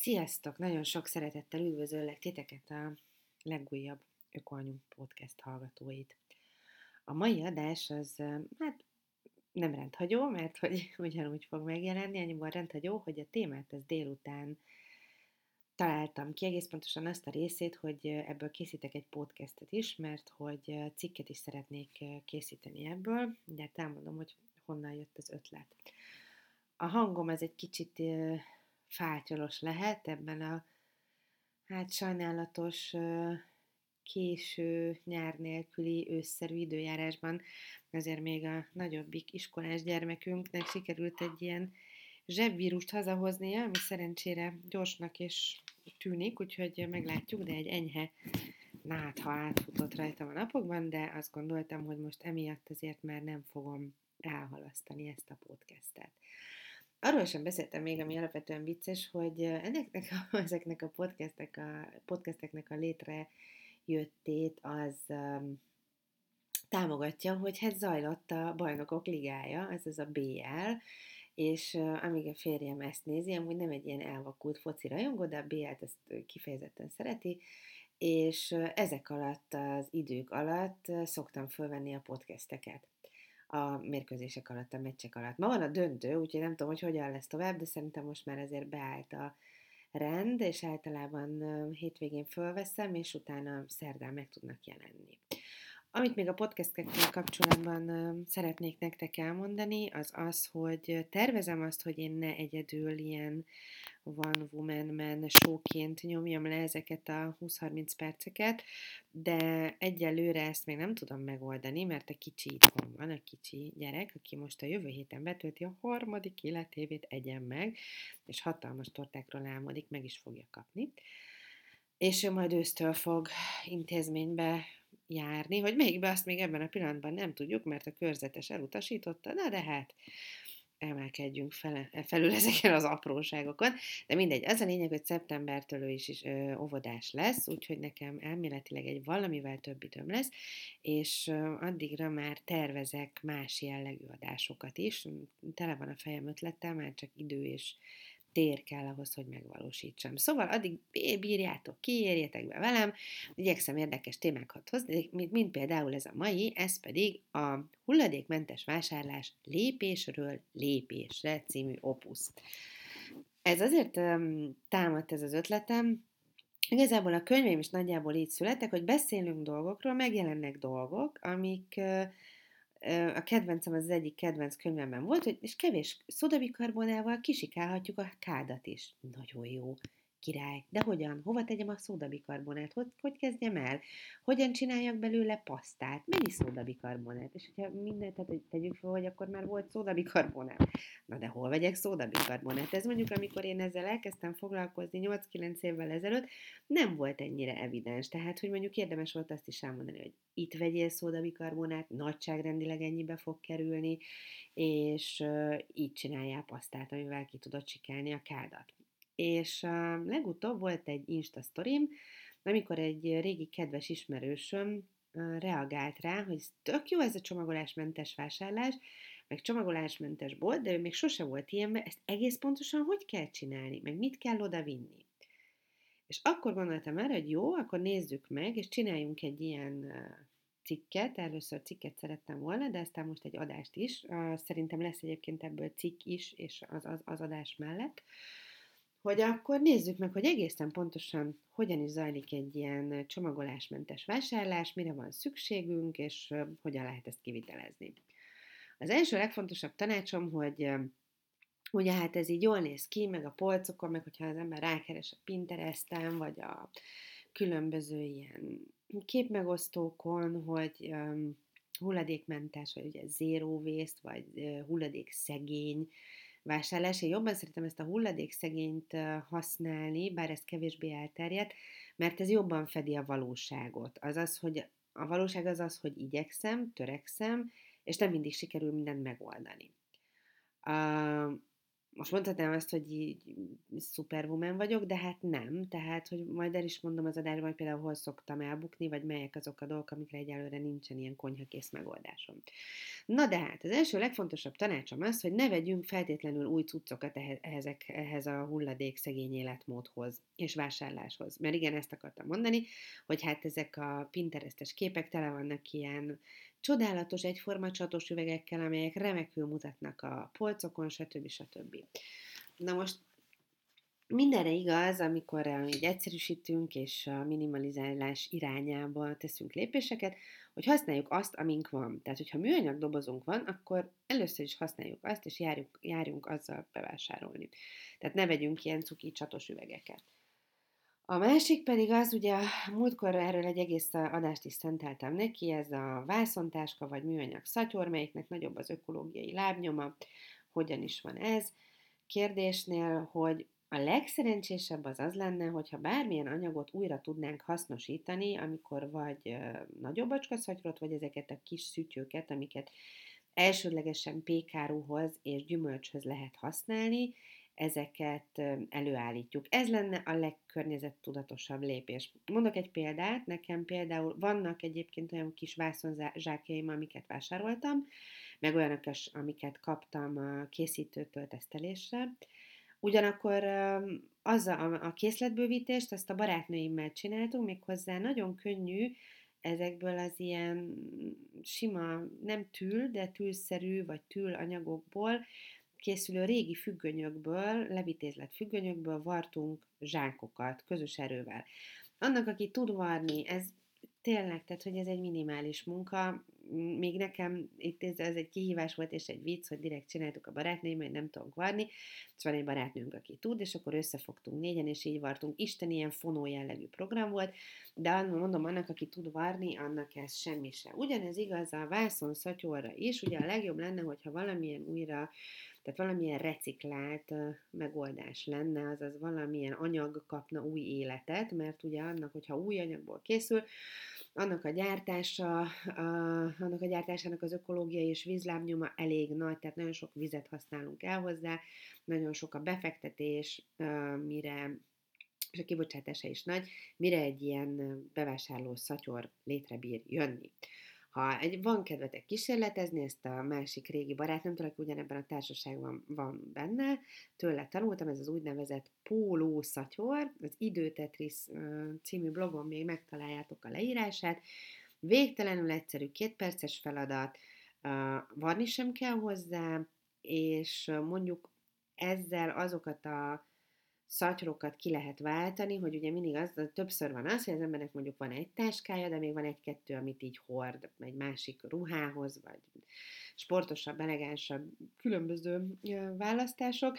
Sziasztok! Nagyon sok szeretettel üdvözöllek titeket a legújabb Ökoanyu podcast hallgatóit. A mai adás az, hát nem rendhagyó, mert hogy ugyanúgy fog megjelenni, annyiban rendhagyó, hogy a témát az délután találtam ki, egész pontosan azt a részét, hogy ebből készítek egy podcastet is, mert hogy cikket is szeretnék készíteni ebből, de elmondom, hogy honnan jött az ötlet. A hangom ez egy kicsit fátyolos lehet ebben a hát sajnálatos késő nyár nélküli ősszerű időjárásban. Azért még a nagyobbik iskolás gyermekünknek sikerült egy ilyen zsebvírust hazahoznia, ami szerencsére gyorsnak és tűnik, úgyhogy meglátjuk, de egy enyhe nátha átfutott rajtam a napokban, de azt gondoltam, hogy most emiatt azért már nem fogom elhalasztani ezt a podcastet. Arról sem beszéltem még, ami alapvetően vicces, hogy ennek ezeknek a, podcastek a podcasteknek a létrejöttét az um, támogatja, hogy hát zajlott a Bajnokok Ligája, ez az a BL, és uh, amíg a férjem ezt nézi, amúgy nem egy ilyen elvakult foci rajongó, de a BL-t ezt kifejezetten szereti, és ezek alatt az idők alatt szoktam fölvenni a podcasteket a mérkőzések alatt, a meccsek alatt. Ma van a döntő, úgyhogy nem tudom, hogy hogyan lesz tovább, de szerintem most már azért beállt a rend, és általában hétvégén fölveszem, és utána szerdán meg tudnak jelenni. Amit még a podcastekkel kapcsolatban szeretnék nektek elmondani, az az, hogy tervezem azt, hogy én ne egyedül ilyen One Woman Man showként nyomjam le ezeket a 20-30 perceket, de egyelőre ezt még nem tudom megoldani, mert a kicsi itthon van, a kicsi gyerek, aki most a jövő héten betölti a harmadik életévét egyen meg, és hatalmas tortákról álmodik, meg is fogja kapni. És ő majd ősztől fog intézménybe járni, hogy melyikbe azt még ebben a pillanatban nem tudjuk, mert a körzetes elutasította, na de hát emelkedjünk fele, e felül ezeken az apróságokon. De mindegy, az a lényeg, hogy szeptembertől ő is, is ö, óvodás lesz, úgyhogy nekem elméletileg egy valamivel több időm lesz, és ö, addigra már tervezek más jellegű adásokat is. Tele van a fejem ötlettel, már csak idő és tér kell ahhoz, hogy megvalósítsam. Szóval addig bírjátok ki, érjetek be velem, igyekszem érdekes témákat hozni, mint, mint például ez a mai, ez pedig a hulladékmentes vásárlás lépésről lépésre című opusz. Ez azért um, támadt ez az ötletem, Igazából a könyveim is nagyjából így születtek, hogy beszélünk dolgokról, megjelennek dolgok, amik uh, a kedvencem az, az egyik kedvenc könyvemben volt, hogy és kevés szodabikarbonával kisikálhatjuk a kádat is. Nagyon jó király. De hogyan? Hova tegyem a szódabikarbonát? Hogy, hogy kezdjem el? Hogyan csináljak belőle pasztát? Mennyi szódabikarbonát? És hogyha mindent tehát, tegyük fel, hogy akkor már volt szódabikarbonát. Na de hol vegyek szódabikarbonát? Ez mondjuk, amikor én ezzel elkezdtem foglalkozni 8-9 évvel ezelőtt, nem volt ennyire evidens. Tehát, hogy mondjuk érdemes volt azt is elmondani, hogy itt vegyél szódabikarbonát, nagyságrendileg ennyibe fog kerülni, és uh, így csináljál pasztát, amivel ki tudod csikálni a kádat és legutóbb volt egy Insta sztorim, amikor egy régi kedves ismerősöm reagált rá, hogy tök jó ez a csomagolásmentes vásárlás, meg csomagolásmentes bolt, de ő még sose volt ilyenben, ezt egész pontosan hogy kell csinálni, meg mit kell oda vinni. És akkor gondoltam erre, hogy jó, akkor nézzük meg, és csináljunk egy ilyen cikket, először cikket szerettem volna, de aztán most egy adást is. Szerintem lesz egyébként ebből cikk is, és az, az, az adás mellett hogy akkor nézzük meg, hogy egészen pontosan hogyan is zajlik egy ilyen csomagolásmentes vásárlás, mire van szükségünk, és hogyan lehet ezt kivitelezni. Az első legfontosabb tanácsom, hogy ugye hát ez így jól néz ki, meg a polcokon, meg hogyha az ember rákeres a Pinteresten, vagy a különböző ilyen képmegosztókon, hogy hulladékmentes, vagy ugye zero waste, vagy hulladékszegény vásárlás. Én jobban szeretem ezt a hulladékszegényt használni, bár ez kevésbé elterjedt, mert ez jobban fedi a valóságot. Azaz, hogy a valóság az az, hogy igyekszem, törekszem, és nem mindig sikerül mindent megoldani. Uh, most mondhatnám azt, hogy így superwoman vagyok, de hát nem, tehát, hogy majd el is mondom az adásban, hogy például hol szoktam elbukni, vagy melyek azok a dolgok, amikre egyelőre nincsen ilyen konyhakész megoldásom. Na de hát, az első legfontosabb tanácsom az, hogy ne vegyünk feltétlenül új cuccokat ehhez, ehhez a hulladék szegény életmódhoz és vásárláshoz. Mert igen, ezt akartam mondani, hogy hát ezek a pinterestes képek tele vannak ilyen csodálatos egyforma csatos üvegekkel, amelyek remekül mutatnak a polcokon, stb. stb. Na most mindenre igaz, amikor így egyszerűsítünk és a minimalizálás irányába teszünk lépéseket, hogy használjuk azt, amink van. Tehát, hogyha műanyag dobozunk van, akkor először is használjuk azt, és járjunk, járjunk azzal bevásárolni. Tehát ne vegyünk ilyen cuki csatos üvegeket. A másik pedig az, ugye múltkor erről egy egész adást is szenteltem neki, ez a vászontáska vagy műanyag szatyor, melyiknek nagyobb az ökológiai lábnyoma. Hogyan is van ez? Kérdésnél, hogy a legszerencsésebb az az lenne, hogyha bármilyen anyagot újra tudnánk hasznosítani, amikor vagy nagyobb acskaszatyrot, vagy ezeket a kis szütyőket, amiket elsődlegesen pékáruhoz és gyümölcshöz lehet használni, ezeket előállítjuk. Ez lenne a legkörnyezettudatosabb lépés. Mondok egy példát, nekem például vannak egyébként olyan kis vászonzsákjaim, amiket vásároltam, meg olyanok, amiket kaptam a készítőtől tesztelésre. Ugyanakkor az a, a készletbővítést, azt a barátnőimmel csináltunk, méghozzá nagyon könnyű, ezekből az ilyen sima, nem tül, de tűlszerű vagy tül anyagokból készülő régi függönyökből, levitézlet függönyökből vartunk zsákokat közös erővel. Annak, aki tud varni, ez tényleg, tehát hogy ez egy minimális munka, még nekem itt ez, ez egy kihívás volt, és egy vicc, hogy direkt csináltuk a barátnőim, hogy nem tudunk varni, és van egy barátnőnk, aki tud, és akkor összefogtunk négyen, és így vartunk. Isten ilyen fonó jellegű program volt, de mondom, annak, aki tud varni, annak ez semmi se. Ugyanez igaz a vászon szatyorra is, ugye a legjobb lenne, hogyha valamilyen újra tehát valamilyen reciklált megoldás lenne, azaz valamilyen anyag kapna új életet, mert ugye annak, hogyha új anyagból készül, annak a gyártása, annak a gyártásának az ökológiai és vízlábnyoma elég nagy, tehát nagyon sok vizet használunk el hozzá, nagyon sok a befektetés, mire és a kibocsátása is nagy, mire egy ilyen bevásárló szatyor létre bír jönni. Ha egy, van kedvetek kísérletezni, ezt a másik régi barátnőmtől, aki ugyanebben a társaságban van benne, tőle tanultam, ez az úgynevezett póló szatyor, az Időtetris című blogon még megtaláljátok a leírását, végtelenül egyszerű, kétperces feladat, varni sem kell hozzá, és mondjuk ezzel azokat a szatyrokat ki lehet váltani, hogy ugye mindig az, többször van az, hogy az embernek mondjuk van egy táskája, de még van egy-kettő, amit így hord egy másik ruhához, vagy sportosabb, elegánsabb, különböző választások,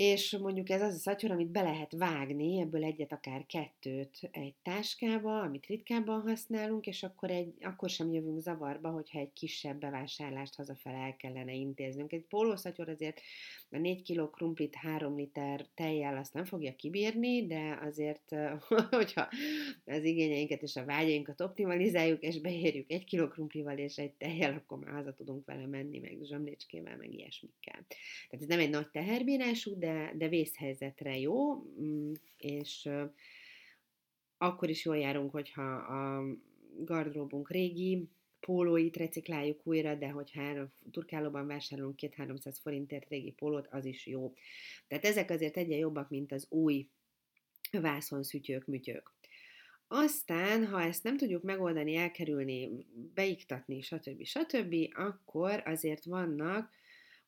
és mondjuk ez az a szatyor, amit be lehet vágni, ebből egyet, akár kettőt egy táskába, amit ritkábban használunk, és akkor, egy, akkor sem jövünk zavarba, hogyha egy kisebb bevásárlást hazafele el kellene intéznünk. Egy pólószatyor azért a 4 kg krumplit 3 liter tejjel azt nem fogja kibírni, de azért, hogyha az igényeinket és a vágyainkat optimalizáljuk, és beérjük egy kg krumplival és egy tejjel, akkor már haza tudunk vele menni, meg zsömlécskével, meg ilyesmikkel. Tehát ez nem egy nagy teherbírású, de de, de vészhelyzetre jó, mm, és akkor is jól járunk, hogyha a gardróbunk régi, pólóit recikláljuk újra, de hogyha a turkálóban vásárolunk 2-300 forintért régi pólót, az is jó. Tehát ezek azért egyen jobbak, mint az új vászonszütyők, mütyők. Aztán, ha ezt nem tudjuk megoldani, elkerülni, beiktatni, stb. stb., akkor azért vannak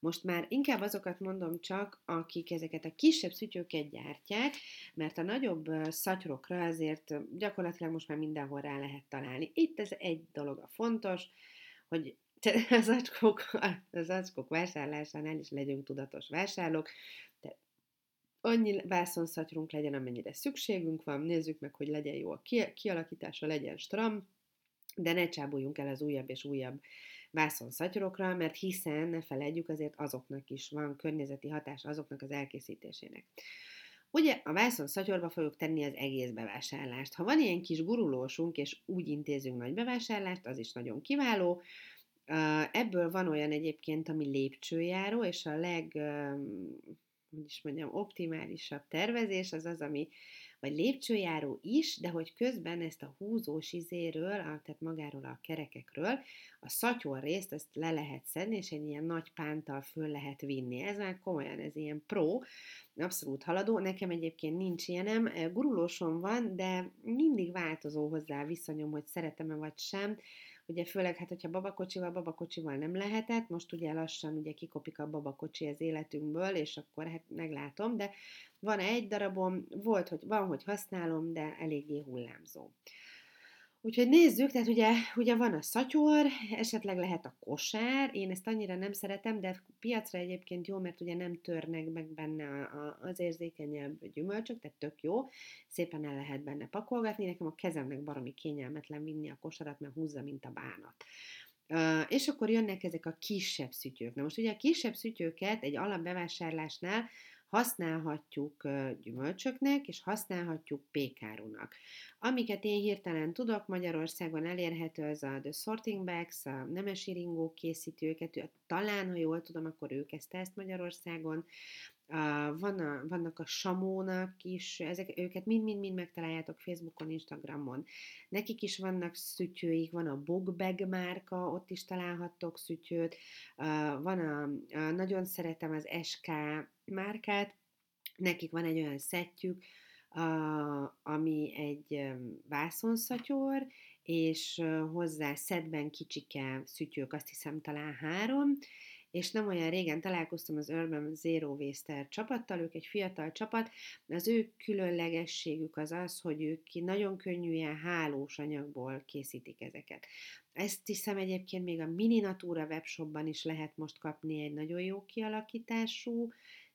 most már inkább azokat mondom csak, akik ezeket a kisebb szütyőket gyártják, mert a nagyobb szatyrokra azért gyakorlatilag most már mindenhol rá lehet találni. Itt ez egy dolog a fontos, hogy az acskók, az acskók vásárlásánál is legyünk tudatos vásárlók, de annyi vászonszatyrunk legyen, amennyire szükségünk van, nézzük meg, hogy legyen jó a kialakítása, legyen stram, de ne csábuljunk el az újabb és újabb vászon szatyorokra, mert hiszen ne felejtjük, azért azoknak is van környezeti hatás azoknak az elkészítésének. Ugye a vászon szatyorba fogjuk tenni az egész bevásárlást. Ha van ilyen kis gurulósunk, és úgy intézünk nagy bevásárlást, az is nagyon kiváló, Ebből van olyan egyébként, ami lépcsőjáró, és a leg, hogy is mondjam, optimálisabb tervezés az az, ami vagy lépcsőjáró is, de hogy közben ezt a húzós izéről, a, tehát magáról a kerekekről, a szatyor részt ezt le lehet szedni, és egy ilyen nagy pántal föl lehet vinni. Ez már komolyan, ez ilyen pro, abszolút haladó. Nekem egyébként nincs ilyenem, gurulósom van, de mindig változó hozzá viszonyom, hogy szeretem-e vagy sem. Ugye főleg, hát hogyha babakocsival, babakocsival nem lehetett, most ugye lassan ugye kikopik a babakocsi az életünkből, és akkor hát meglátom, de van egy darabom, volt, hogy van, hogy használom, de eléggé hullámzó. Úgyhogy nézzük, tehát ugye, ugye van a szatyor, esetleg lehet a kosár, én ezt annyira nem szeretem, de piacra egyébként jó, mert ugye nem törnek meg benne az érzékenyebb gyümölcsök, tehát tök jó, szépen el lehet benne pakolgatni, nekem a kezemnek baromi kényelmetlen vinni a kosarat, mert húzza, mint a bánat. Uh, és akkor jönnek ezek a kisebb szütyők. Na most ugye a kisebb szütyőket egy alapbevásárlásnál használhatjuk gyümölcsöknek, és használhatjuk pékárunak. Amiket én hirtelen tudok, Magyarországon elérhető az a The Sorting Bags, a Nemesi Ringó készítőket, talán, ha jól tudom, akkor ők ezt ezt Magyarországon. Van a, vannak a Samónak is, ezek, őket mind-mind-mind megtaláljátok Facebookon, Instagramon. Nekik is vannak szütyőik, van a Bogbag márka, ott is találhattok szütyőt, van a, a nagyon szeretem az SK márkát, nekik van egy olyan szettjük, ami egy vászonszatyor, és hozzá szedben kicsike szütyők, azt hiszem talán három, és nem olyan régen találkoztam az Urban Zero Waster csapattal, ők egy fiatal csapat, az ő különlegességük az az, hogy ők nagyon könnyűen hálós anyagból készítik ezeket. Ezt hiszem egyébként még a Mini Natura webshopban is lehet most kapni egy nagyon jó kialakítású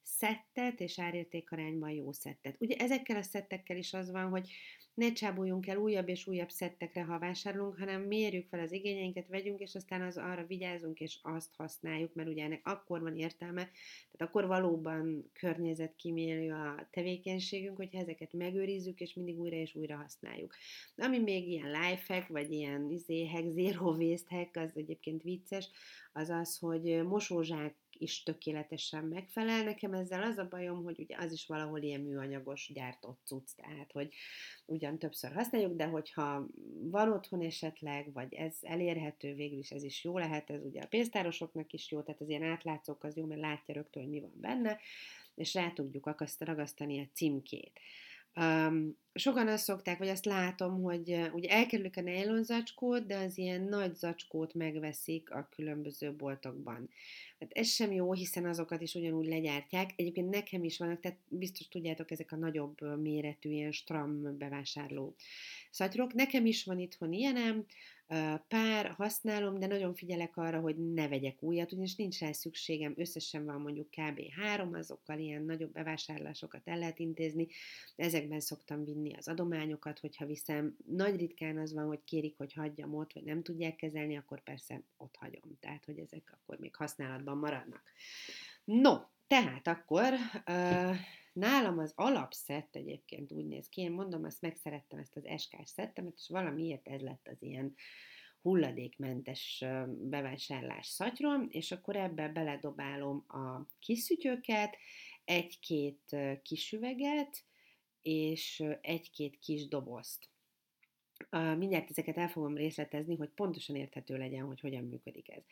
szettet, és árértékarányban jó szettet. Ugye ezekkel a szettekkel is az van, hogy ne csábuljunk el újabb és újabb szettekre, ha vásárolunk, hanem mérjük fel az igényeinket, vegyünk, és aztán az arra vigyázunk, és azt használjuk, mert ugye ennek akkor van értelme, tehát akkor valóban környezetkímélő a tevékenységünk, hogyha ezeket megőrizzük, és mindig újra és újra használjuk. Ami még ilyen lifehack, vagy ilyen izé, hack, zero waste hack, az egyébként vicces, az az, hogy mosózsák is tökéletesen megfelel. Nekem ezzel az a bajom, hogy ugye az is valahol ilyen műanyagos gyártott cucc, tehát hogy ugyan többször használjuk, de hogyha van otthon esetleg, vagy ez elérhető, végül is ez is jó lehet, ez ugye a pénztárosoknak is jó, tehát az ilyen átlátszók az jó, mert látja rögtön, hogy mi van benne, és rá tudjuk akaszt ragasztani a címkét. Um, sokan azt szokták, vagy azt látom, hogy ugye elkerülik a nylon zacskót, de az ilyen nagy zacskót megveszik a különböző boltokban. Tehát ez sem jó, hiszen azokat is ugyanúgy legyártják. Egyébként nekem is vannak, tehát biztos tudjátok, ezek a nagyobb méretű, ilyen stram bevásárló szatyrok. Nekem is van itthon ilyenem, pár, használom, de nagyon figyelek arra, hogy ne vegyek újat, ugyanis nincs rá szükségem, összesen van mondjuk kb. három, azokkal ilyen nagyobb bevásárlásokat el lehet intézni. Ezekben szoktam vinni az adományokat, hogyha viszem. Nagy ritkán az van, hogy kérik, hogy hagyjam ott, vagy nem tudják kezelni, akkor persze ott hagyom. Tehát, hogy ezek akkor még használatban maradnak. No, tehát akkor uh, nálam az alapszett egyébként úgy néz ki, én mondom, azt megszerettem ezt az eskás szettemet, és valamiért ez lett az ilyen hulladékmentes bevásárlás szatyrom, és akkor ebbe beledobálom a kis szütyőket, egy-két kis üveget, és egy-két kis dobozt. Mindjárt ezeket el fogom részletezni, hogy pontosan érthető legyen, hogy hogyan működik ez.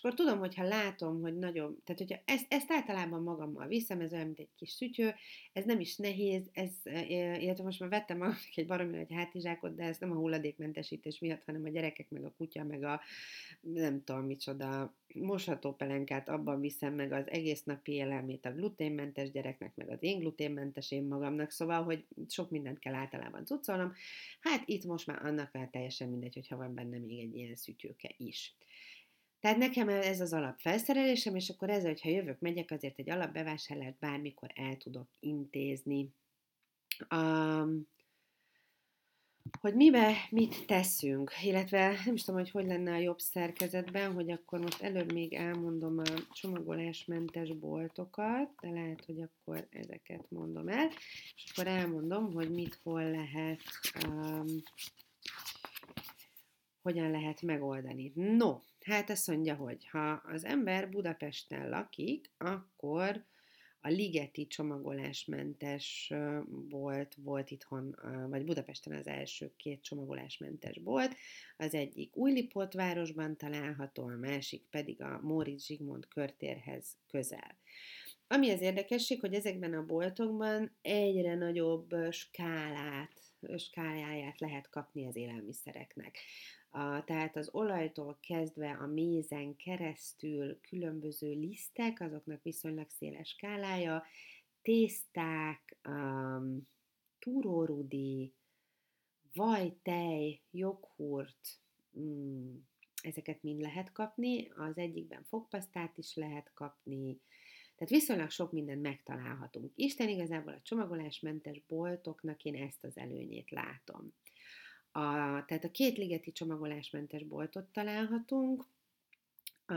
És akkor tudom, hogyha látom, hogy nagyon, tehát hogyha ezt, ezt általában magammal viszem, ez olyan, mint egy kis szütyő, ez nem is nehéz, ez, illetve most már vettem magamnak egy baromi nagy hátizsákot, de ez nem a hulladékmentesítés miatt, hanem a gyerekek, meg a kutya, meg a nem tudom micsoda mosható pelenkát, abban viszem meg az egész napi élelmét a gluténmentes gyereknek, meg az én gluténmentes én magamnak, szóval, hogy sok mindent kell általában cuccolnom. Hát itt most már annak már teljesen mindegy, hogyha van benne még egy ilyen szütyőke is. Tehát nekem ez az alapfelszerelésem, és akkor ezzel, hogyha jövök, megyek, azért egy alapbevásárlást bármikor el tudok intézni. Um, hogy mibe mit teszünk, illetve nem is tudom, hogy hogy lenne a jobb szerkezetben, hogy akkor most előbb még elmondom a csomagolásmentes boltokat, de lehet, hogy akkor ezeket mondom el, és akkor elmondom, hogy mit hol lehet, um, hogyan lehet megoldani. No, Hát azt mondja, hogy ha az ember Budapesten lakik, akkor a ligeti csomagolásmentes volt, volt itthon, vagy Budapesten az első két csomagolásmentes volt, az egyik Újlipót városban található, a másik pedig a Móricz Zsigmond körtérhez közel. Ami az érdekesség, hogy ezekben a boltokban egyre nagyobb skálát, skáláját lehet kapni az élelmiszereknek. Tehát az olajtól kezdve a mézen keresztül különböző lisztek, azoknak viszonylag széles skálája, tészták, um, túrórudi, vajtej, joghurt, mm, ezeket mind lehet kapni. Az egyikben fogpasztát is lehet kapni, tehát viszonylag sok mindent megtalálhatunk. Isten igazából a csomagolásmentes boltoknak én ezt az előnyét látom. A, tehát a két ligeti csomagolásmentes boltot találhatunk. A,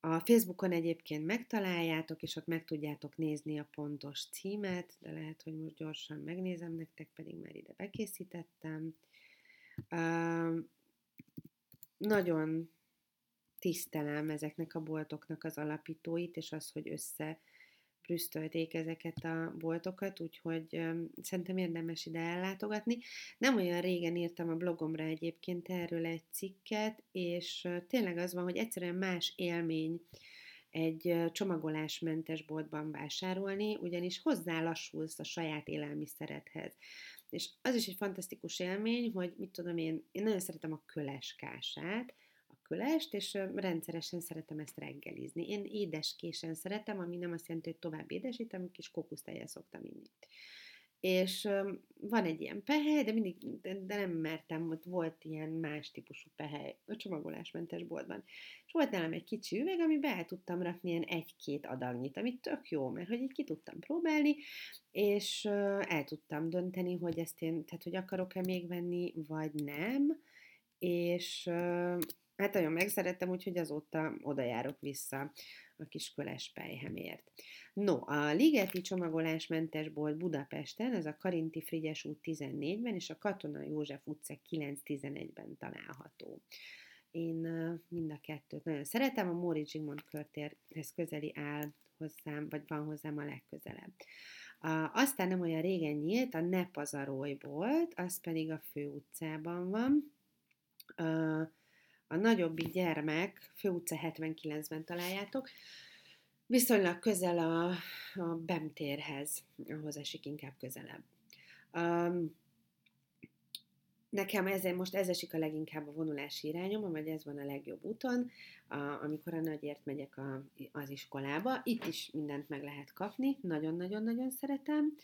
a Facebookon egyébként megtaláljátok, és ott meg tudjátok nézni a pontos címet, de lehet, hogy most gyorsan megnézem nektek, pedig már ide bekészítettem. Uh, nagyon tisztelem ezeknek a boltoknak az alapítóit, és az, hogy össze brüsztölték ezeket a boltokat, úgyhogy um, szerintem érdemes ide ellátogatni. Nem olyan régen írtam a blogomra egyébként erről egy cikket, és uh, tényleg az van, hogy egyszerűen más élmény egy uh, csomagolásmentes boltban vásárolni, ugyanis hozzálassulsz a saját élelmiszeredhez. És az is egy fantasztikus élmény, hogy mit tudom én, én nagyon szeretem a köleskását, kölest, és rendszeresen szeretem ezt reggelizni. Én édeskésen szeretem, ami nem azt jelenti, hogy tovább édesítem, kis kókusztejjel szoktam inni. És van egy ilyen pehely, de mindig, de, de nem mertem, ott volt ilyen más típusú pehely a csomagolásmentes boltban. És volt nálam egy kicsi üveg, amiben el tudtam rakni ilyen egy-két adagnyit, ami tök jó, mert hogy így ki tudtam próbálni, és el tudtam dönteni, hogy ezt én, tehát hogy akarok-e még venni, vagy nem, és Hát nagyon megszerettem, úgyhogy azóta oda járok vissza a kis köles pejhemért. No, a Ligeti csomagolásmentes bolt Budapesten, ez a Karinti Frigyes út 14-ben, és a Katona József utca 9-11-ben található. Én mind a kettőt nagyon szeretem, a Móricz Zsigmond körtérhez közeli áll hozzám, vagy van hozzám a legközelebb. A, aztán nem olyan régen nyílt, a Ne pazarolj bolt, az pedig a fő utcában van. A, a nagyobbik gyermek, főutca 79-ben találjátok, viszonylag közel a, a Bemtérhez, ahhoz esik inkább közelebb. Um, nekem ez, most ez esik a leginkább a vonulási irányom, vagy ez van a legjobb úton, a, amikor a nagyért megyek a, az iskolába. Itt is mindent meg lehet kapni, nagyon-nagyon-nagyon szeretem.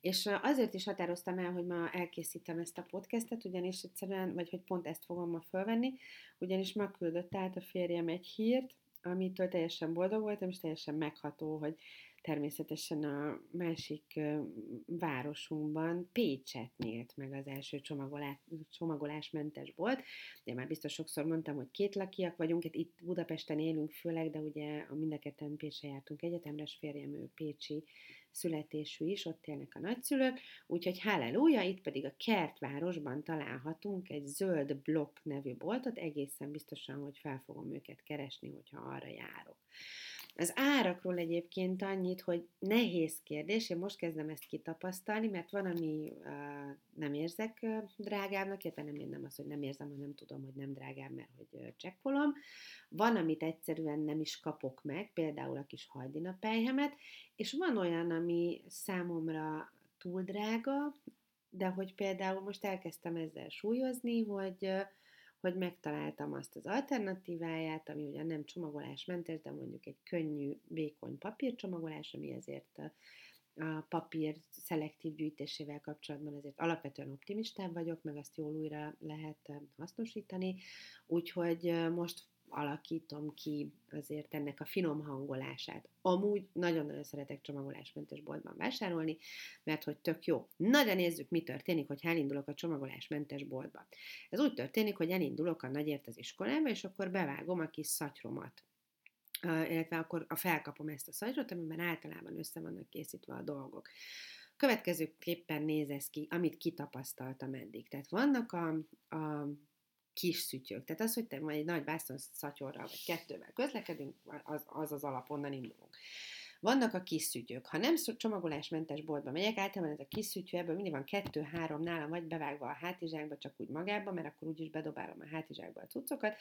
És azért is határoztam el, hogy ma elkészítem ezt a podcastet, ugyanis egyszerűen, vagy hogy pont ezt fogom ma fölvenni, ugyanis ma küldött át a férjem egy hírt, amitől teljesen boldog voltam, és teljesen megható, hogy természetesen a másik városunkban Pécset nyílt meg az első csomagolás, csomagolásmentes bolt. De már biztos sokszor mondtam, hogy két lakiak vagyunk, hát itt Budapesten élünk főleg, de ugye a mind a ketten Pécsre jártunk egyetemre, és férjem ő Pécsi születésű is, ott élnek a nagyszülők, úgyhogy halleluja, itt pedig a kertvárosban találhatunk egy zöld blokk nevű boltot, egészen biztosan, hogy fel fogom őket keresni, hogyha arra járok. Az árakról egyébként annyit, hogy nehéz kérdés, én most kezdem ezt kitapasztalni, mert van, ami uh, nem érzek uh, drágábbnak, illetve nem én nem az, hogy nem érzem, hanem tudom, hogy nem drágább, mert hogy uh, csekkolom. Van, amit egyszerűen nem is kapok meg, például a kis hajdinapelyhemet, és van olyan, ami számomra túl drága, de hogy például most elkezdtem ezzel súlyozni, hogy uh, hogy megtaláltam azt az alternatíváját, ami ugyan nem csomagolásmentes, de mondjuk egy könnyű, vékony papírcsomagolás, ami ezért a, papír szelektív gyűjtésével kapcsolatban azért alapvetően optimistább vagyok, meg azt jól újra lehet hasznosítani, úgyhogy most alakítom ki azért ennek a finom hangolását. Amúgy nagyon-nagyon szeretek csomagolásmentes boltban vásárolni, mert hogy tök jó. Na de nézzük, mi történik, hogy elindulok a csomagolásmentes boltba. Ez úgy történik, hogy elindulok a nagyért az iskolába, és akkor bevágom a kis szatyromat. Illetve akkor a felkapom ezt a szatyrot, amiben általában össze vannak készítve a dolgok. Következőképpen néz ez ki, amit kitapasztaltam eddig. Tehát vannak a, a kis szütyők. Tehát az, hogy te majd egy nagy vászon szatyorral vagy kettővel közlekedünk, az az, az alap, onnan indulunk. Vannak a kis szütyők. Ha nem csomagolásmentes boltba megyek, általában ez a kis szütyő, ebből mindig van kettő-három nálam, vagy bevágva a hátizsákba, csak úgy magába, mert akkor úgyis bedobálom a hátizsákba a cuccokat,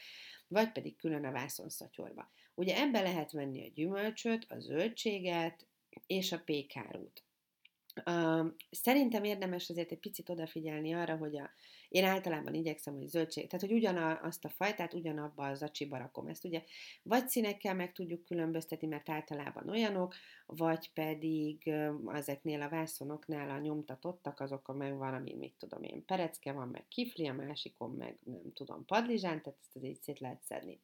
vagy pedig külön a vászonszatyorba. Ugye ebbe lehet venni a gyümölcsöt, a zöldséget és a pékárút. Szerintem érdemes azért egy picit odafigyelni arra, hogy a, én általában igyekszem, hogy zöldség, tehát hogy ugyanazt a fajtát ugyanabba a zacsiba rakom. Ezt ugye vagy színekkel meg tudjuk különböztetni, mert általában olyanok, vagy pedig ezeknél a vászonoknál a nyomtatottak, azok a meg van, ami mit tudom én, perecke van, meg kifli, a másikon meg nem tudom, padlizsán, tehát ezt azért szét lehet szedni.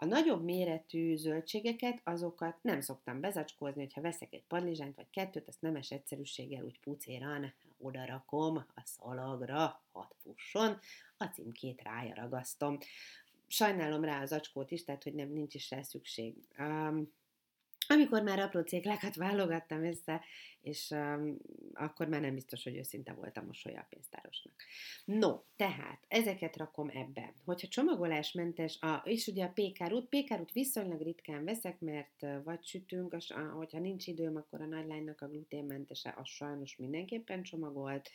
A nagyobb méretű zöldségeket, azokat nem szoktam bezacskózni, hogyha veszek egy padlizsánt vagy kettőt, ezt nemes egyszerűséggel úgy pucéran oda rakom a szalagra, hat fusson, a címkét rája ragasztom. Sajnálom rá az acskót is, tehát hogy nem nincs is rá szükség. Um, amikor már apró céklákat válogattam össze, és um, akkor már nem biztos, hogy őszinte volt a mosolya a pénztárosnak. No, tehát ezeket rakom ebbe. Hogyha csomagolásmentes, a, és ugye a pékárút, pékárút viszonylag ritkán veszek, mert vagy sütünk, az, hogyha nincs időm, akkor a nagylánynak a gluténmentese, az sajnos mindenképpen csomagolt,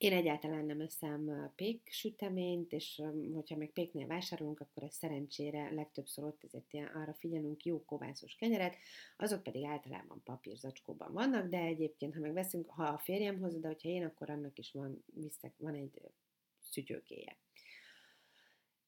én egyáltalán nem eszem pék süteményt, és hogyha meg péknél vásárolunk, akkor ez szerencsére legtöbbször ott ezért ilyen, arra figyelünk jó kovászos kenyeret, azok pedig általában papírzacskóban vannak, de egyébként, ha meg veszünk, ha a férjem hozza, de hogyha én, akkor annak is van, viszek, van egy szütyőkéje.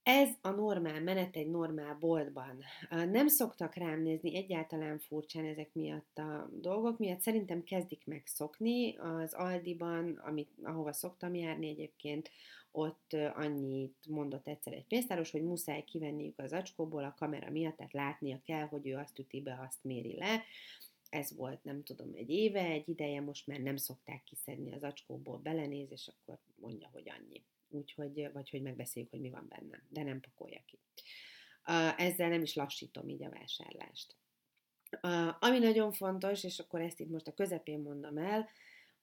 Ez a normál menet egy normál boltban. Nem szoktak rám nézni egyáltalán furcsán ezek miatt a dolgok miatt. Szerintem kezdik meg szokni. Az Aldiban, amit, ahova szoktam járni egyébként, ott annyit mondott egyszer egy pénztáros, hogy muszáj kivenniük az acskóból a kamera miatt, tehát látnia kell, hogy ő azt üti be, azt méri le. Ez volt, nem tudom, egy éve, egy ideje, most már nem szokták kiszedni az acskóból, belenéz, és akkor mondja, hogy annyi úgyhogy, vagy hogy megbeszéljük, hogy mi van benne, de nem pakolja ki. Ezzel nem is lassítom így a vásárlást. Ami nagyon fontos, és akkor ezt itt most a közepén mondom el,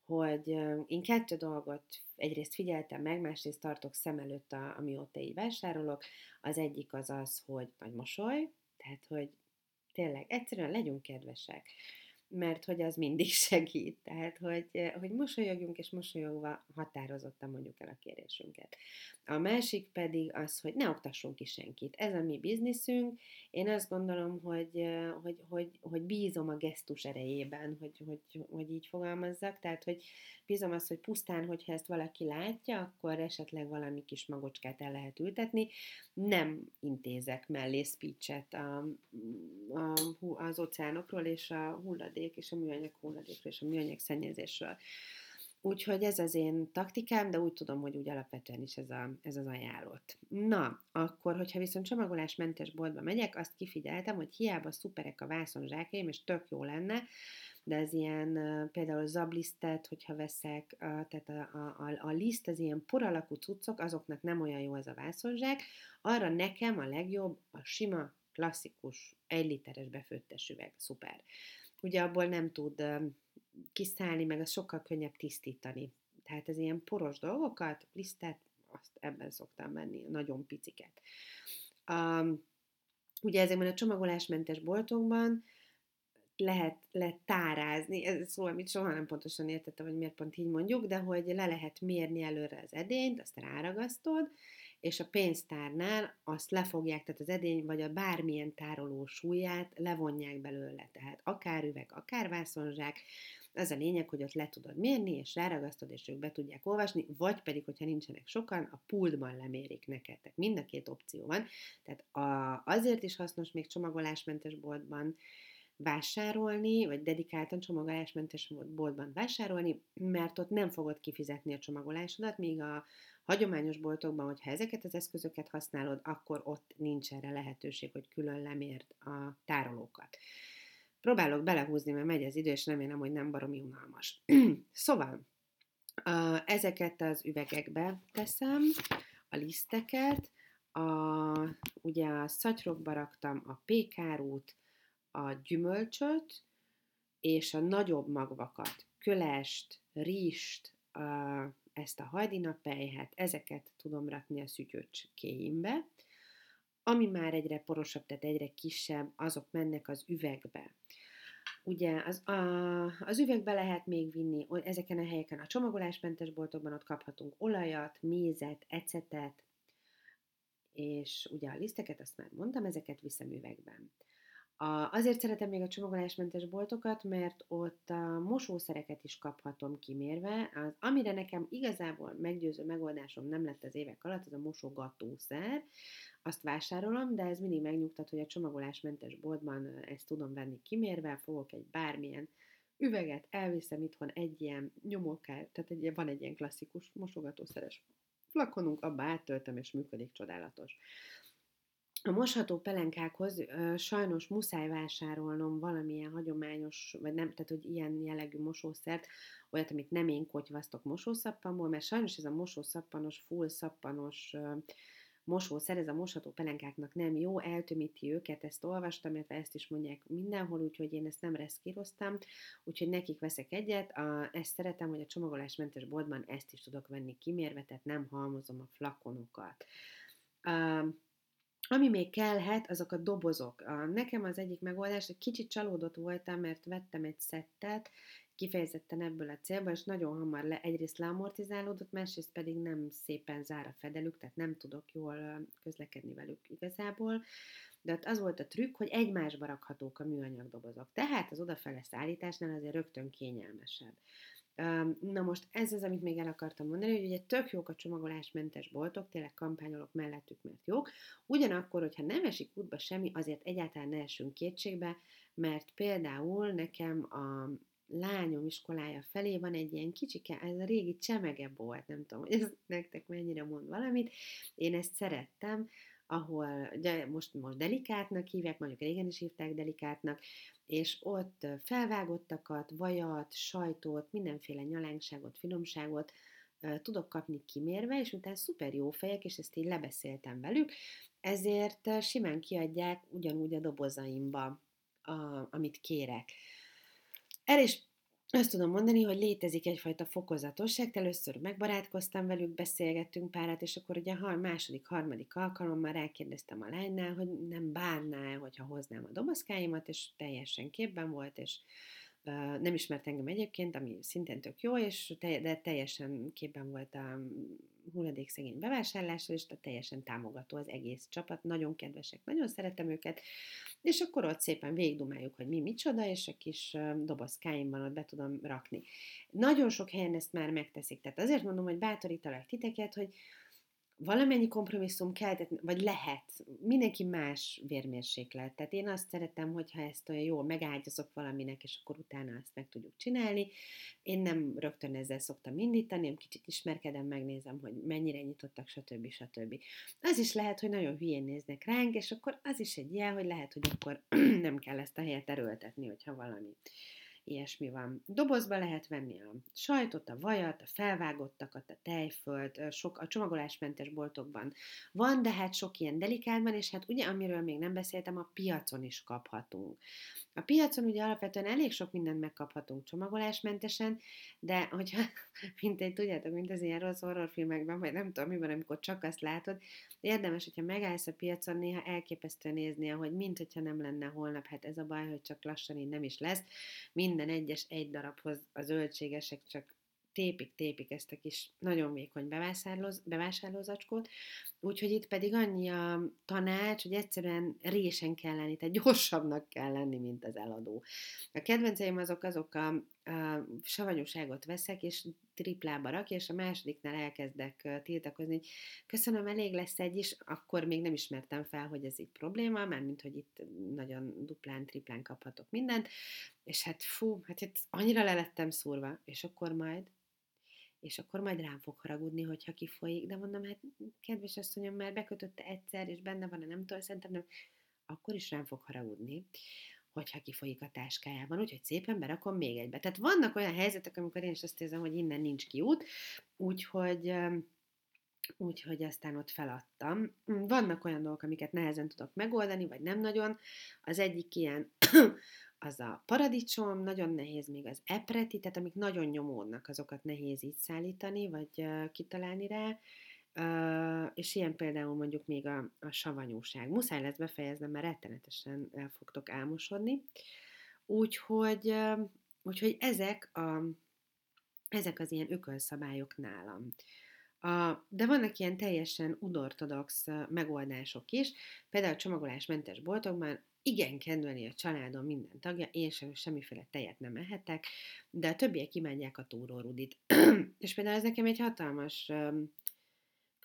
hogy én kettő dolgot egyrészt figyeltem meg, másrészt tartok szem előtt, a, amióta így vásárolok. Az egyik az az, hogy nagy mosoly, tehát hogy tényleg egyszerűen legyünk kedvesek mert hogy az mindig segít. Tehát, hogy, eh, hogy mosolyogjunk, és mosolyogva határozottan mondjuk el a kérésünket. A másik pedig az, hogy ne oktassunk ki senkit. Ez a mi bizniszünk. Én azt gondolom, hogy, eh, hogy, hogy, hogy bízom a gesztus erejében, hogy, hogy, hogy így fogalmazzak. Tehát, hogy bízom azt, hogy pusztán, hogyha ezt valaki látja, akkor esetleg valami kis magocskát el lehet ültetni. Nem intézek mellé speechet a, a, az óceánokról és a hulladék és a műanyag hulladékról és a műanyag szennyezésről. Úgyhogy ez az én taktikám, de úgy tudom, hogy úgy alapvetően is ez, a, ez az ajánlott. Na, akkor, hogyha viszont csomagolásmentes boltba megyek, azt kifigyeltem, hogy hiába szuperek a vászonzsákjaim, és tök jó lenne, de az ilyen például zablisztet, hogyha veszek, tehát a, a, a, liszt, az ilyen poralakú cuccok, azoknak nem olyan jó ez a vászonzsák, arra nekem a legjobb a sima, klasszikus, egy literes befőttes üveg, szuper. Ugye abból nem tud kiszállni, meg az sokkal könnyebb tisztítani. Tehát ez ilyen poros dolgokat, lisztet, azt ebben szoktam menni, nagyon piciket. Um, ugye ezekben a csomagolásmentes boltokban lehet, lehet tárázni, ez szó, amit soha nem pontosan értettem, hogy miért pont így mondjuk, de hogy le lehet mérni előre az edényt, azt ráragasztod, és a pénztárnál azt lefogják, tehát az edény vagy a bármilyen tároló súlyát levonják belőle, tehát akár üveg, akár vászonzsák, az a lényeg, hogy ott le tudod mérni, és ráragasztod, és ők be tudják olvasni, vagy pedig, hogyha nincsenek sokan, a pultban lemérik neked. Tehát mind a két opció van. Tehát a, azért is hasznos még csomagolásmentes boltban, vásárolni, vagy dedikáltan csomagolásmentes boltban vásárolni, mert ott nem fogod kifizetni a csomagolásodat, míg a hagyományos boltokban, hogyha ezeket az eszközöket használod, akkor ott nincs erre lehetőség, hogy külön lemérd a tárolókat. Próbálok belehúzni, mert megy az idő, és remélem, hogy nem baromi unalmas. szóval, ezeket az üvegekbe teszem, a liszteket, a, ugye a szatyrokba raktam a pékárút, a gyümölcsöt és a nagyobb magvakat, kölest, rizst, a, ezt a hajdinapelyhet, ezeket tudom rakni a szütyöcskéimbe, ami már egyre porosabb, tehát egyre kisebb, azok mennek az üvegbe. Ugye az, a, az üvegbe lehet még vinni, ezeken a helyeken a csomagolásmentes boltokban ott kaphatunk olajat, mézet, ecetet, és ugye a liszteket, azt már mondtam, ezeket viszem üvegben. Azért szeretem még a csomagolásmentes boltokat, mert ott a mosószereket is kaphatom kimérve. Az, amire nekem igazából meggyőző megoldásom nem lett az évek alatt, az a mosogatószer. Azt vásárolom, de ez mindig megnyugtat, hogy a csomagolásmentes boltban ezt tudom venni kimérve, fogok egy bármilyen üveget, elviszem itthon egy ilyen nyomókár, tehát egy, van egy ilyen klasszikus mosogatószeres flakonunk, abba áttöltöm, és működik csodálatos. A mosható pelenkákhoz ö, sajnos muszáj vásárolnom valamilyen hagyományos, vagy nem, tehát hogy ilyen jellegű mosószert, olyat, amit nem én kotyvasztok mosószappanból, mert sajnos ez a mosószappanos, full szappanos ö, mosószer, ez a mosható pelenkáknak nem jó, eltömíti őket, ezt olvastam, illetve ezt is mondják mindenhol, úgyhogy én ezt nem reszkíroztam, úgyhogy nekik veszek egyet, a, ezt szeretem, hogy a csomagolásmentes boltban ezt is tudok venni kimérve, tehát nem halmozom a flakonokat. Uh, ami még kellhet, azok a dobozok. Nekem az egyik megoldás, hogy kicsit csalódott voltam, mert vettem egy szettet, kifejezetten ebből a célból, és nagyon hamar le, egyrészt leamortizálódott, másrészt pedig nem szépen zár a fedelük, tehát nem tudok jól közlekedni velük igazából. De ott az volt a trükk, hogy egymásba rakhatók a műanyag dobozok. Tehát az odafele szállításnál azért rögtön kényelmesebb. Na most ez az, amit még el akartam mondani, hogy ugye tök jók a csomagolásmentes boltok, tényleg kampányolok mellettük, mert jók. Ugyanakkor, hogyha nem esik útba semmi, azért egyáltalán ne esünk kétségbe, mert például nekem a lányom iskolája felé van egy ilyen kicsike, ez a régi csemege volt, nem tudom, hogy ez nektek mennyire mond valamit. Én ezt szerettem, ahol de most, most delikátnak hívják, mondjuk régen is hívták delikátnak, és ott felvágottakat, vajat, sajtot, mindenféle nyalánkságot, finomságot tudok kapni kimérve, és utána szuper jó fejek, és ezt így lebeszéltem velük, ezért simán kiadják ugyanúgy a dobozaimba, a, amit kérek. El is azt tudom mondani, hogy létezik egyfajta fokozatosság. Először megbarátkoztam velük, beszélgettünk párat, és akkor ugye a második, harmadik alkalommal rákérdeztem a lánynál, hogy nem bánná, hogyha hoznám a dobozkáimat, és teljesen képben volt, és nem ismert engem egyébként, ami szintén tök jó, és de teljesen képben volt a hulladékszegény bevásárlással, és teljesen támogató az egész csapat, nagyon kedvesek, nagyon szeretem őket, és akkor ott szépen végigdumáljuk, hogy mi micsoda, és a kis dobozkáimban ott be tudom rakni. Nagyon sok helyen ezt már megteszik, tehát azért mondom, hogy bátorítalak titeket, hogy valamennyi kompromisszum kell, vagy lehet, mindenki más vérmérséklet. Tehát én azt szeretem, hogyha ezt olyan jól megágyazok valaminek, és akkor utána ezt meg tudjuk csinálni. Én nem rögtön ezzel szoktam indítani, én kicsit ismerkedem, megnézem, hogy mennyire nyitottak, stb. stb. Az is lehet, hogy nagyon hülyén néznek ránk, és akkor az is egy jel, hogy lehet, hogy akkor nem kell ezt a helyet erőltetni, hogyha valami ilyesmi van. Dobozba lehet venni a sajtot, a vajat, a felvágottakat, a tejfölt, sok, a csomagolásmentes boltokban van, de hát sok ilyen delikátban, és hát ugye, amiről még nem beszéltem, a piacon is kaphatunk. A piacon ugye alapvetően elég sok mindent megkaphatunk csomagolásmentesen, de hogyha, mint egy, tudjátok, mint az ilyen rossz horrorfilmekben, vagy nem tudom mi van, amikor csak azt látod, érdemes, hogyha megállsz a piacon, néha elképesztő nézni, hogy mint hogyha nem lenne holnap, hát ez a baj, hogy csak lassan így nem is lesz. Minden egyes egy darabhoz a zöldségesek csak tépik, tépik ezt a kis nagyon vékony bevásárlózacskót, úgyhogy itt pedig annyi a tanács, hogy egyszerűen résen kell lenni, tehát gyorsabbnak kell lenni, mint az eladó. A kedvenceim azok azok a, a savanyúságot veszek, és triplába rak, és a másodiknál elkezdek tiltakozni, hogy köszönöm, elég lesz egy is, akkor még nem ismertem fel, hogy ez itt probléma, mert mint hogy itt nagyon duplán, triplán kaphatok mindent, és hát fú, hát itt annyira lelettem szúrva, és akkor majd és akkor majd rám fog haragudni, hogyha kifolyik, de mondom, hát kedves asszonyom, már bekötötte egyszer, és benne van, nem tudom, szerintem nem, akkor is rám fog haragudni, hogyha kifolyik a táskájában, úgyhogy szépen berakom még egybe. Tehát vannak olyan helyzetek, amikor én is azt érzem, hogy innen nincs kiút, úgyhogy úgyhogy aztán ott feladtam. Vannak olyan dolgok, amiket nehezen tudok megoldani, vagy nem nagyon. Az egyik ilyen az a paradicsom, nagyon nehéz még az epreti, tehát amik nagyon nyomódnak, azokat nehéz így szállítani, vagy kitalálni rá. És ilyen például mondjuk még a, a savanyúság. Muszáj lesz befejeznem, mert rettenetesen el fogtok álmosodni. Úgyhogy, úgyhogy ezek, a, ezek az ilyen ökölszabályok nálam. A, de vannak ilyen teljesen unortodox megoldások is, például a csomagolásmentes boltokban igen kedveli a családom minden tagja, én sem semmiféle tejet nem ehetek, de a többiek imádják a túrórudit. és például ez nekem egy hatalmas um,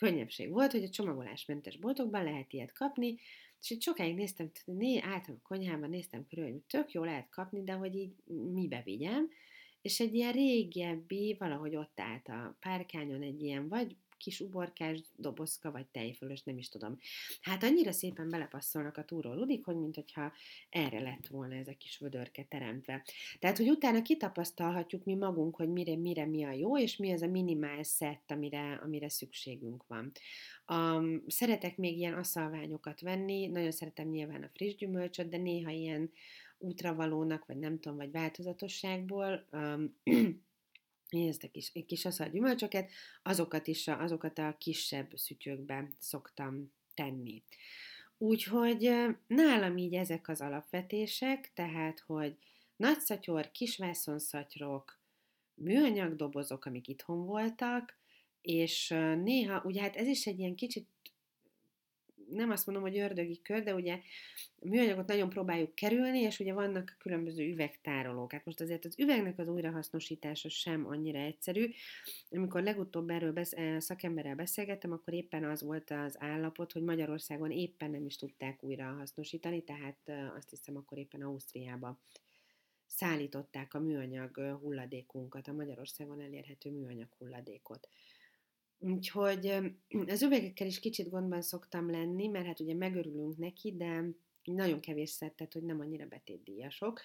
könnyebbség volt, hogy a csomagolásmentes boltokban lehet ilyet kapni, és itt sokáig néztem, né, álltam a konyhában, néztem körül, hogy tök jó lehet kapni, de hogy így mibe vigyem, és egy ilyen régebbi, valahogy ott állt a párkányon egy ilyen, vagy kis uborkás dobozka, vagy tejfölös, nem is tudom. Hát annyira szépen belepasszolnak a túró ludik, hogy mintha erre lett volna ez a kis vödörke teremtve. Tehát, hogy utána kitapasztalhatjuk mi magunk, hogy mire, mire mi a jó, és mi az a minimál szett, amire, amire szükségünk van. Um, szeretek még ilyen aszalványokat venni, nagyon szeretem nyilván a friss gyümölcsöt, de néha ilyen útravalónak, vagy nem tudom, vagy változatosságból um, ezt a kis, kis aszal gyümölcsöket, azokat is, azokat a kisebb szütyőkbe szoktam tenni. Úgyhogy nálam így ezek az alapvetések, tehát, hogy nagy szatyor, kis vászonszatyrok, műanyag dobozok, amik itthon voltak, és néha, ugye hát ez is egy ilyen kicsit nem azt mondom, hogy ördögi kör, de ugye műanyagot nagyon próbáljuk kerülni, és ugye vannak különböző üvegtárolók. Hát most azért az üvegnek az újrahasznosítása sem annyira egyszerű. Amikor legutóbb erről besz- eh, szakemberrel beszélgettem, akkor éppen az volt az állapot, hogy Magyarországon éppen nem is tudták újrahasznosítani, tehát eh, azt hiszem akkor éppen Ausztriába szállították a műanyag eh, hulladékunkat, a Magyarországon elérhető műanyag hulladékot. Úgyhogy az üvegekkel is kicsit gondban szoktam lenni, mert hát ugye megörülünk neki, de nagyon kevés szettet, hogy nem annyira betétdíjasok.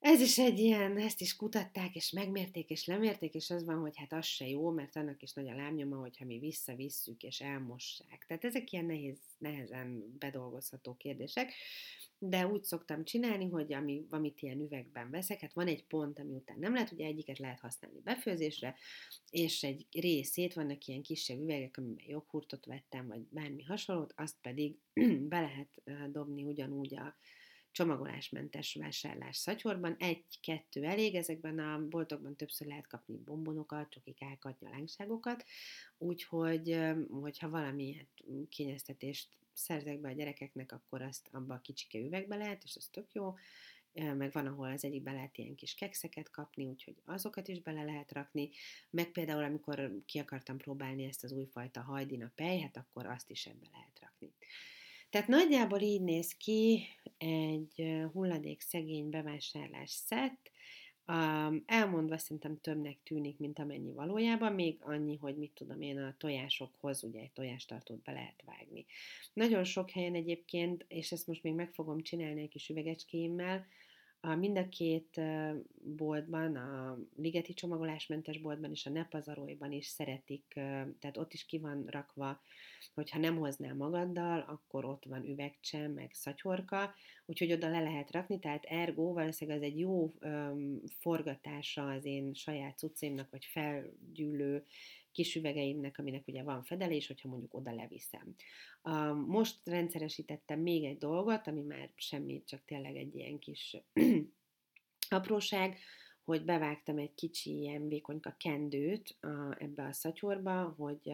Ez is egy ilyen, ezt is kutatták, és megmérték, és lemérték, és az van, hogy hát az se jó, mert annak is nagy a lábnyoma, hogyha mi visszavisszük, és elmossák. Tehát ezek ilyen nehéz, nehezen bedolgozható kérdések de úgy szoktam csinálni, hogy ami, amit ilyen üvegben veszek, hát van egy pont, ami után nem lehet, ugye egyiket lehet használni befőzésre, és egy részét, vannak ilyen kisebb üvegek, amiben joghurtot vettem, vagy bármi hasonlót, azt pedig be lehet dobni ugyanúgy a csomagolásmentes vásárlás szatyorban. Egy-kettő elég, ezekben a boltokban többször lehet kapni bombonokat, csokikákat, nyalánkságokat, úgyhogy hogyha valami hát, kényeztetést szerzek be a gyerekeknek, akkor azt abba a kicsike üvegbe lehet, és az tök jó, meg van, ahol az egyikbe lehet ilyen kis kekszeket kapni, úgyhogy azokat is bele lehet rakni, meg például amikor ki akartam próbálni ezt az újfajta hajdina pej, hát akkor azt is ebbe lehet rakni. Tehát nagyjából így néz ki egy hulladék szegény bevásárlás szett, elmondva szerintem többnek tűnik, mint amennyi valójában, még annyi, hogy mit tudom én, a tojásokhoz ugye egy tojástartót be lehet vágni. Nagyon sok helyen egyébként, és ezt most még meg fogom csinálni egy kis üvegecskémmel, a mind a két boltban, a Ligeti csomagolásmentes boltban és a Nepazarolyban is szeretik, tehát ott is ki van rakva, hogyha nem hoznál magaddal, akkor ott van üvegcse, meg szatyorka, úgyhogy oda le lehet rakni, tehát ergo valószínűleg az egy jó um, forgatása az én saját cuccaimnak, vagy felgyűlő kis üvegeimnek, aminek ugye van fedelés, hogyha mondjuk oda leviszem. Most rendszeresítettem még egy dolgot, ami már semmi, csak tényleg egy ilyen kis apróság, hogy bevágtam egy kicsi ilyen vékonyka kendőt ebbe a szatyorba, hogy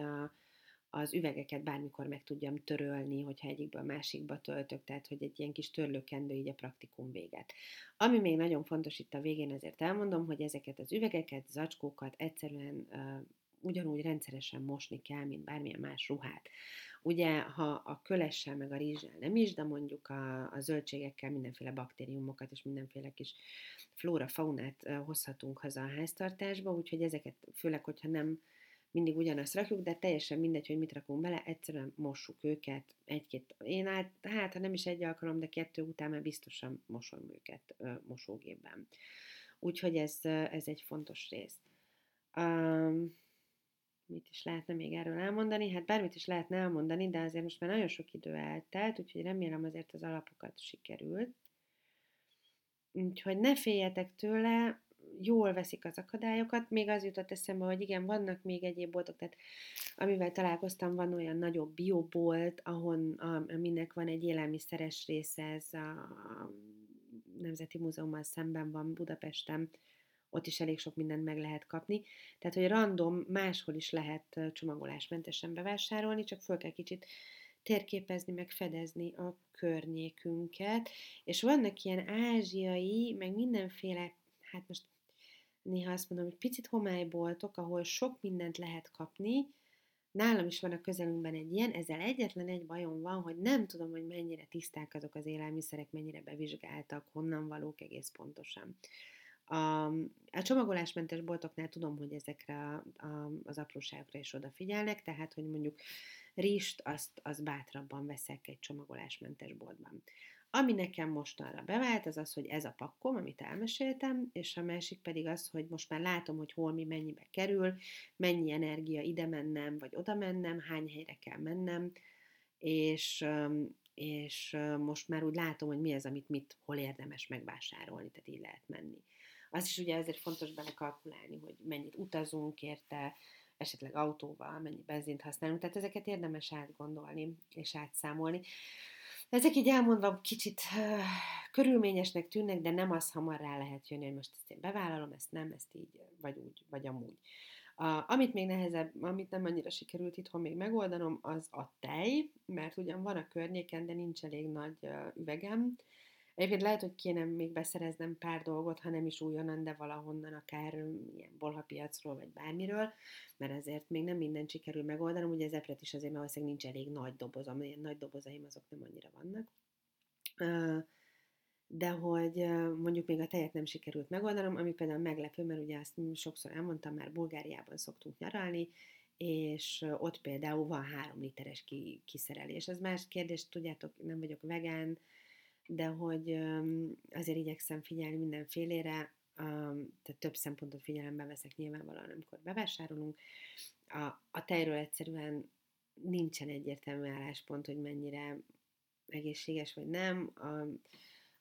az üvegeket bármikor meg tudjam törölni, hogyha egyikből másikba töltök, tehát hogy egy ilyen kis törlőkendő így a praktikum véget. Ami még nagyon fontos itt a végén, azért elmondom, hogy ezeket az üvegeket, zacskókat egyszerűen ugyanúgy rendszeresen mosni kell, mint bármilyen más ruhát. Ugye, ha a kölessel meg a rizssel nem is, de mondjuk a, a zöldségekkel mindenféle baktériumokat és mindenféle kis flóra, faunát hozhatunk haza a háztartásba, úgyhogy ezeket, főleg, hogyha nem mindig ugyanazt rakjuk, de teljesen mindegy, hogy mit rakunk bele, egyszerűen mossuk őket egy-két, én át, hát ha nem is egy alkalom, de kettő után már biztosan mosom őket ö, mosógépben. Úgyhogy ez, ez egy fontos rész. Um, mit is lehetne még erről elmondani? Hát bármit is lehetne elmondani, de azért most már nagyon sok idő eltelt, úgyhogy remélem azért az alapokat sikerült. Úgyhogy ne féljetek tőle, jól veszik az akadályokat. Még az jutott eszembe, hogy igen, vannak még egyéb boltok, tehát amivel találkoztam, van olyan nagyobb biobolt, ahon aminek van egy élelmiszeres része, ez a Nemzeti Múzeummal szemben van Budapesten, ott is elég sok mindent meg lehet kapni. Tehát, hogy random máshol is lehet csomagolásmentesen bevásárolni, csak föl kell kicsit térképezni, meg fedezni a környékünket. És vannak ilyen ázsiai, meg mindenféle, hát most néha azt mondom, hogy picit homályboltok, ahol sok mindent lehet kapni, Nálam is van a közelünkben egy ilyen, ezzel egyetlen egy bajom van, hogy nem tudom, hogy mennyire tiszták azok az élelmiszerek, mennyire bevizsgáltak, honnan valók egész pontosan. A, a csomagolásmentes boltoknál tudom, hogy ezekre a, a, az apróságokra is odafigyelnek, tehát, hogy mondjuk rist, azt, azt bátrabban veszek egy csomagolásmentes boltban. Ami nekem mostanra bevált, az az, hogy ez a pakkom, amit elmeséltem, és a másik pedig az, hogy most már látom, hogy hol mi mennyibe kerül, mennyi energia ide mennem, vagy oda mennem, hány helyre kell mennem, és, és most már úgy látom, hogy mi az, amit mit, hol érdemes megvásárolni, tehát így lehet menni. Az is ugye azért fontos belekalkulálni, hogy mennyit utazunk érte, esetleg autóval, mennyi benzint használunk, tehát ezeket érdemes átgondolni és átszámolni. Ezek így elmondva kicsit körülményesnek tűnnek, de nem az hamar rá lehet jönni, hogy most ezt én bevállalom, ezt nem, ezt így, vagy úgy, vagy amúgy. Uh, amit még nehezebb, amit nem annyira sikerült itthon még megoldanom, az a tej, mert ugyan van a környéken, de nincs elég nagy üvegem, Egyébként lehet, hogy kéne még beszereznem pár dolgot, ha nem is újonnan, de valahonnan, akár ilyen bolhapiacról, vagy bármiről, mert ezért még nem mindent sikerül megoldanom. Ugye az epret is azért, mert valószínűleg nincs elég nagy dobozom, ilyen nagy dobozaim azok nem annyira vannak. De hogy mondjuk még a tejet nem sikerült megoldanom, ami például meglepő, mert ugye azt sokszor elmondtam, már Bulgáriában szoktunk nyaralni, és ott például van három literes kiszerelés. Ez más kérdés, tudjátok, nem vagyok vegán, de hogy azért igyekszem figyelni mindenfélére, tehát több szempontot figyelembe veszek nyilvánvalóan, amikor bevásárolunk. A, a tejről egyszerűen nincsen egyértelmű álláspont, hogy mennyire egészséges vagy nem. A,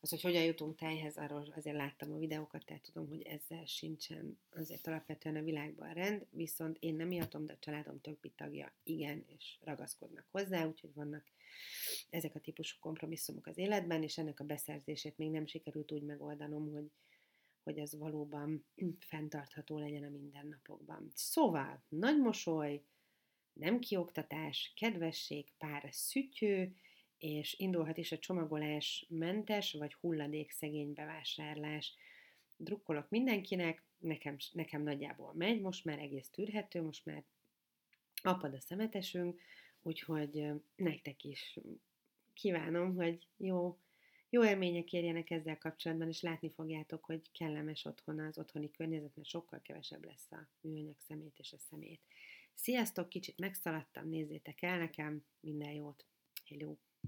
az, hogy hogyan jutunk tejhez, arról azért láttam a videókat, tehát tudom, hogy ezzel sincsen azért alapvetően a világban rend, viszont én nem ihatom, de a családom többi tagja igen, és ragaszkodnak hozzá, úgyhogy vannak ezek a típusú kompromisszumok az életben, és ennek a beszerzését még nem sikerült úgy megoldanom, hogy, hogy ez valóban fenntartható legyen a mindennapokban. Szóval, nagy mosoly, nem kioktatás, kedvesség, pár szütyő, és indulhat is a csomagolás mentes vagy hulladékszegény bevásárlás. Drukkolok mindenkinek, nekem, nekem nagyjából megy, most már egész tűrhető, most már apad a szemetesünk, úgyhogy nektek is kívánom, hogy jó, jó élmények érjenek ezzel kapcsolatban, és látni fogjátok, hogy kellemes otthon az otthoni környezet, mert sokkal kevesebb lesz a műanyag szemét és a szemét. Sziasztok, kicsit megszaladtam, nézzétek el nekem, minden jót, hello!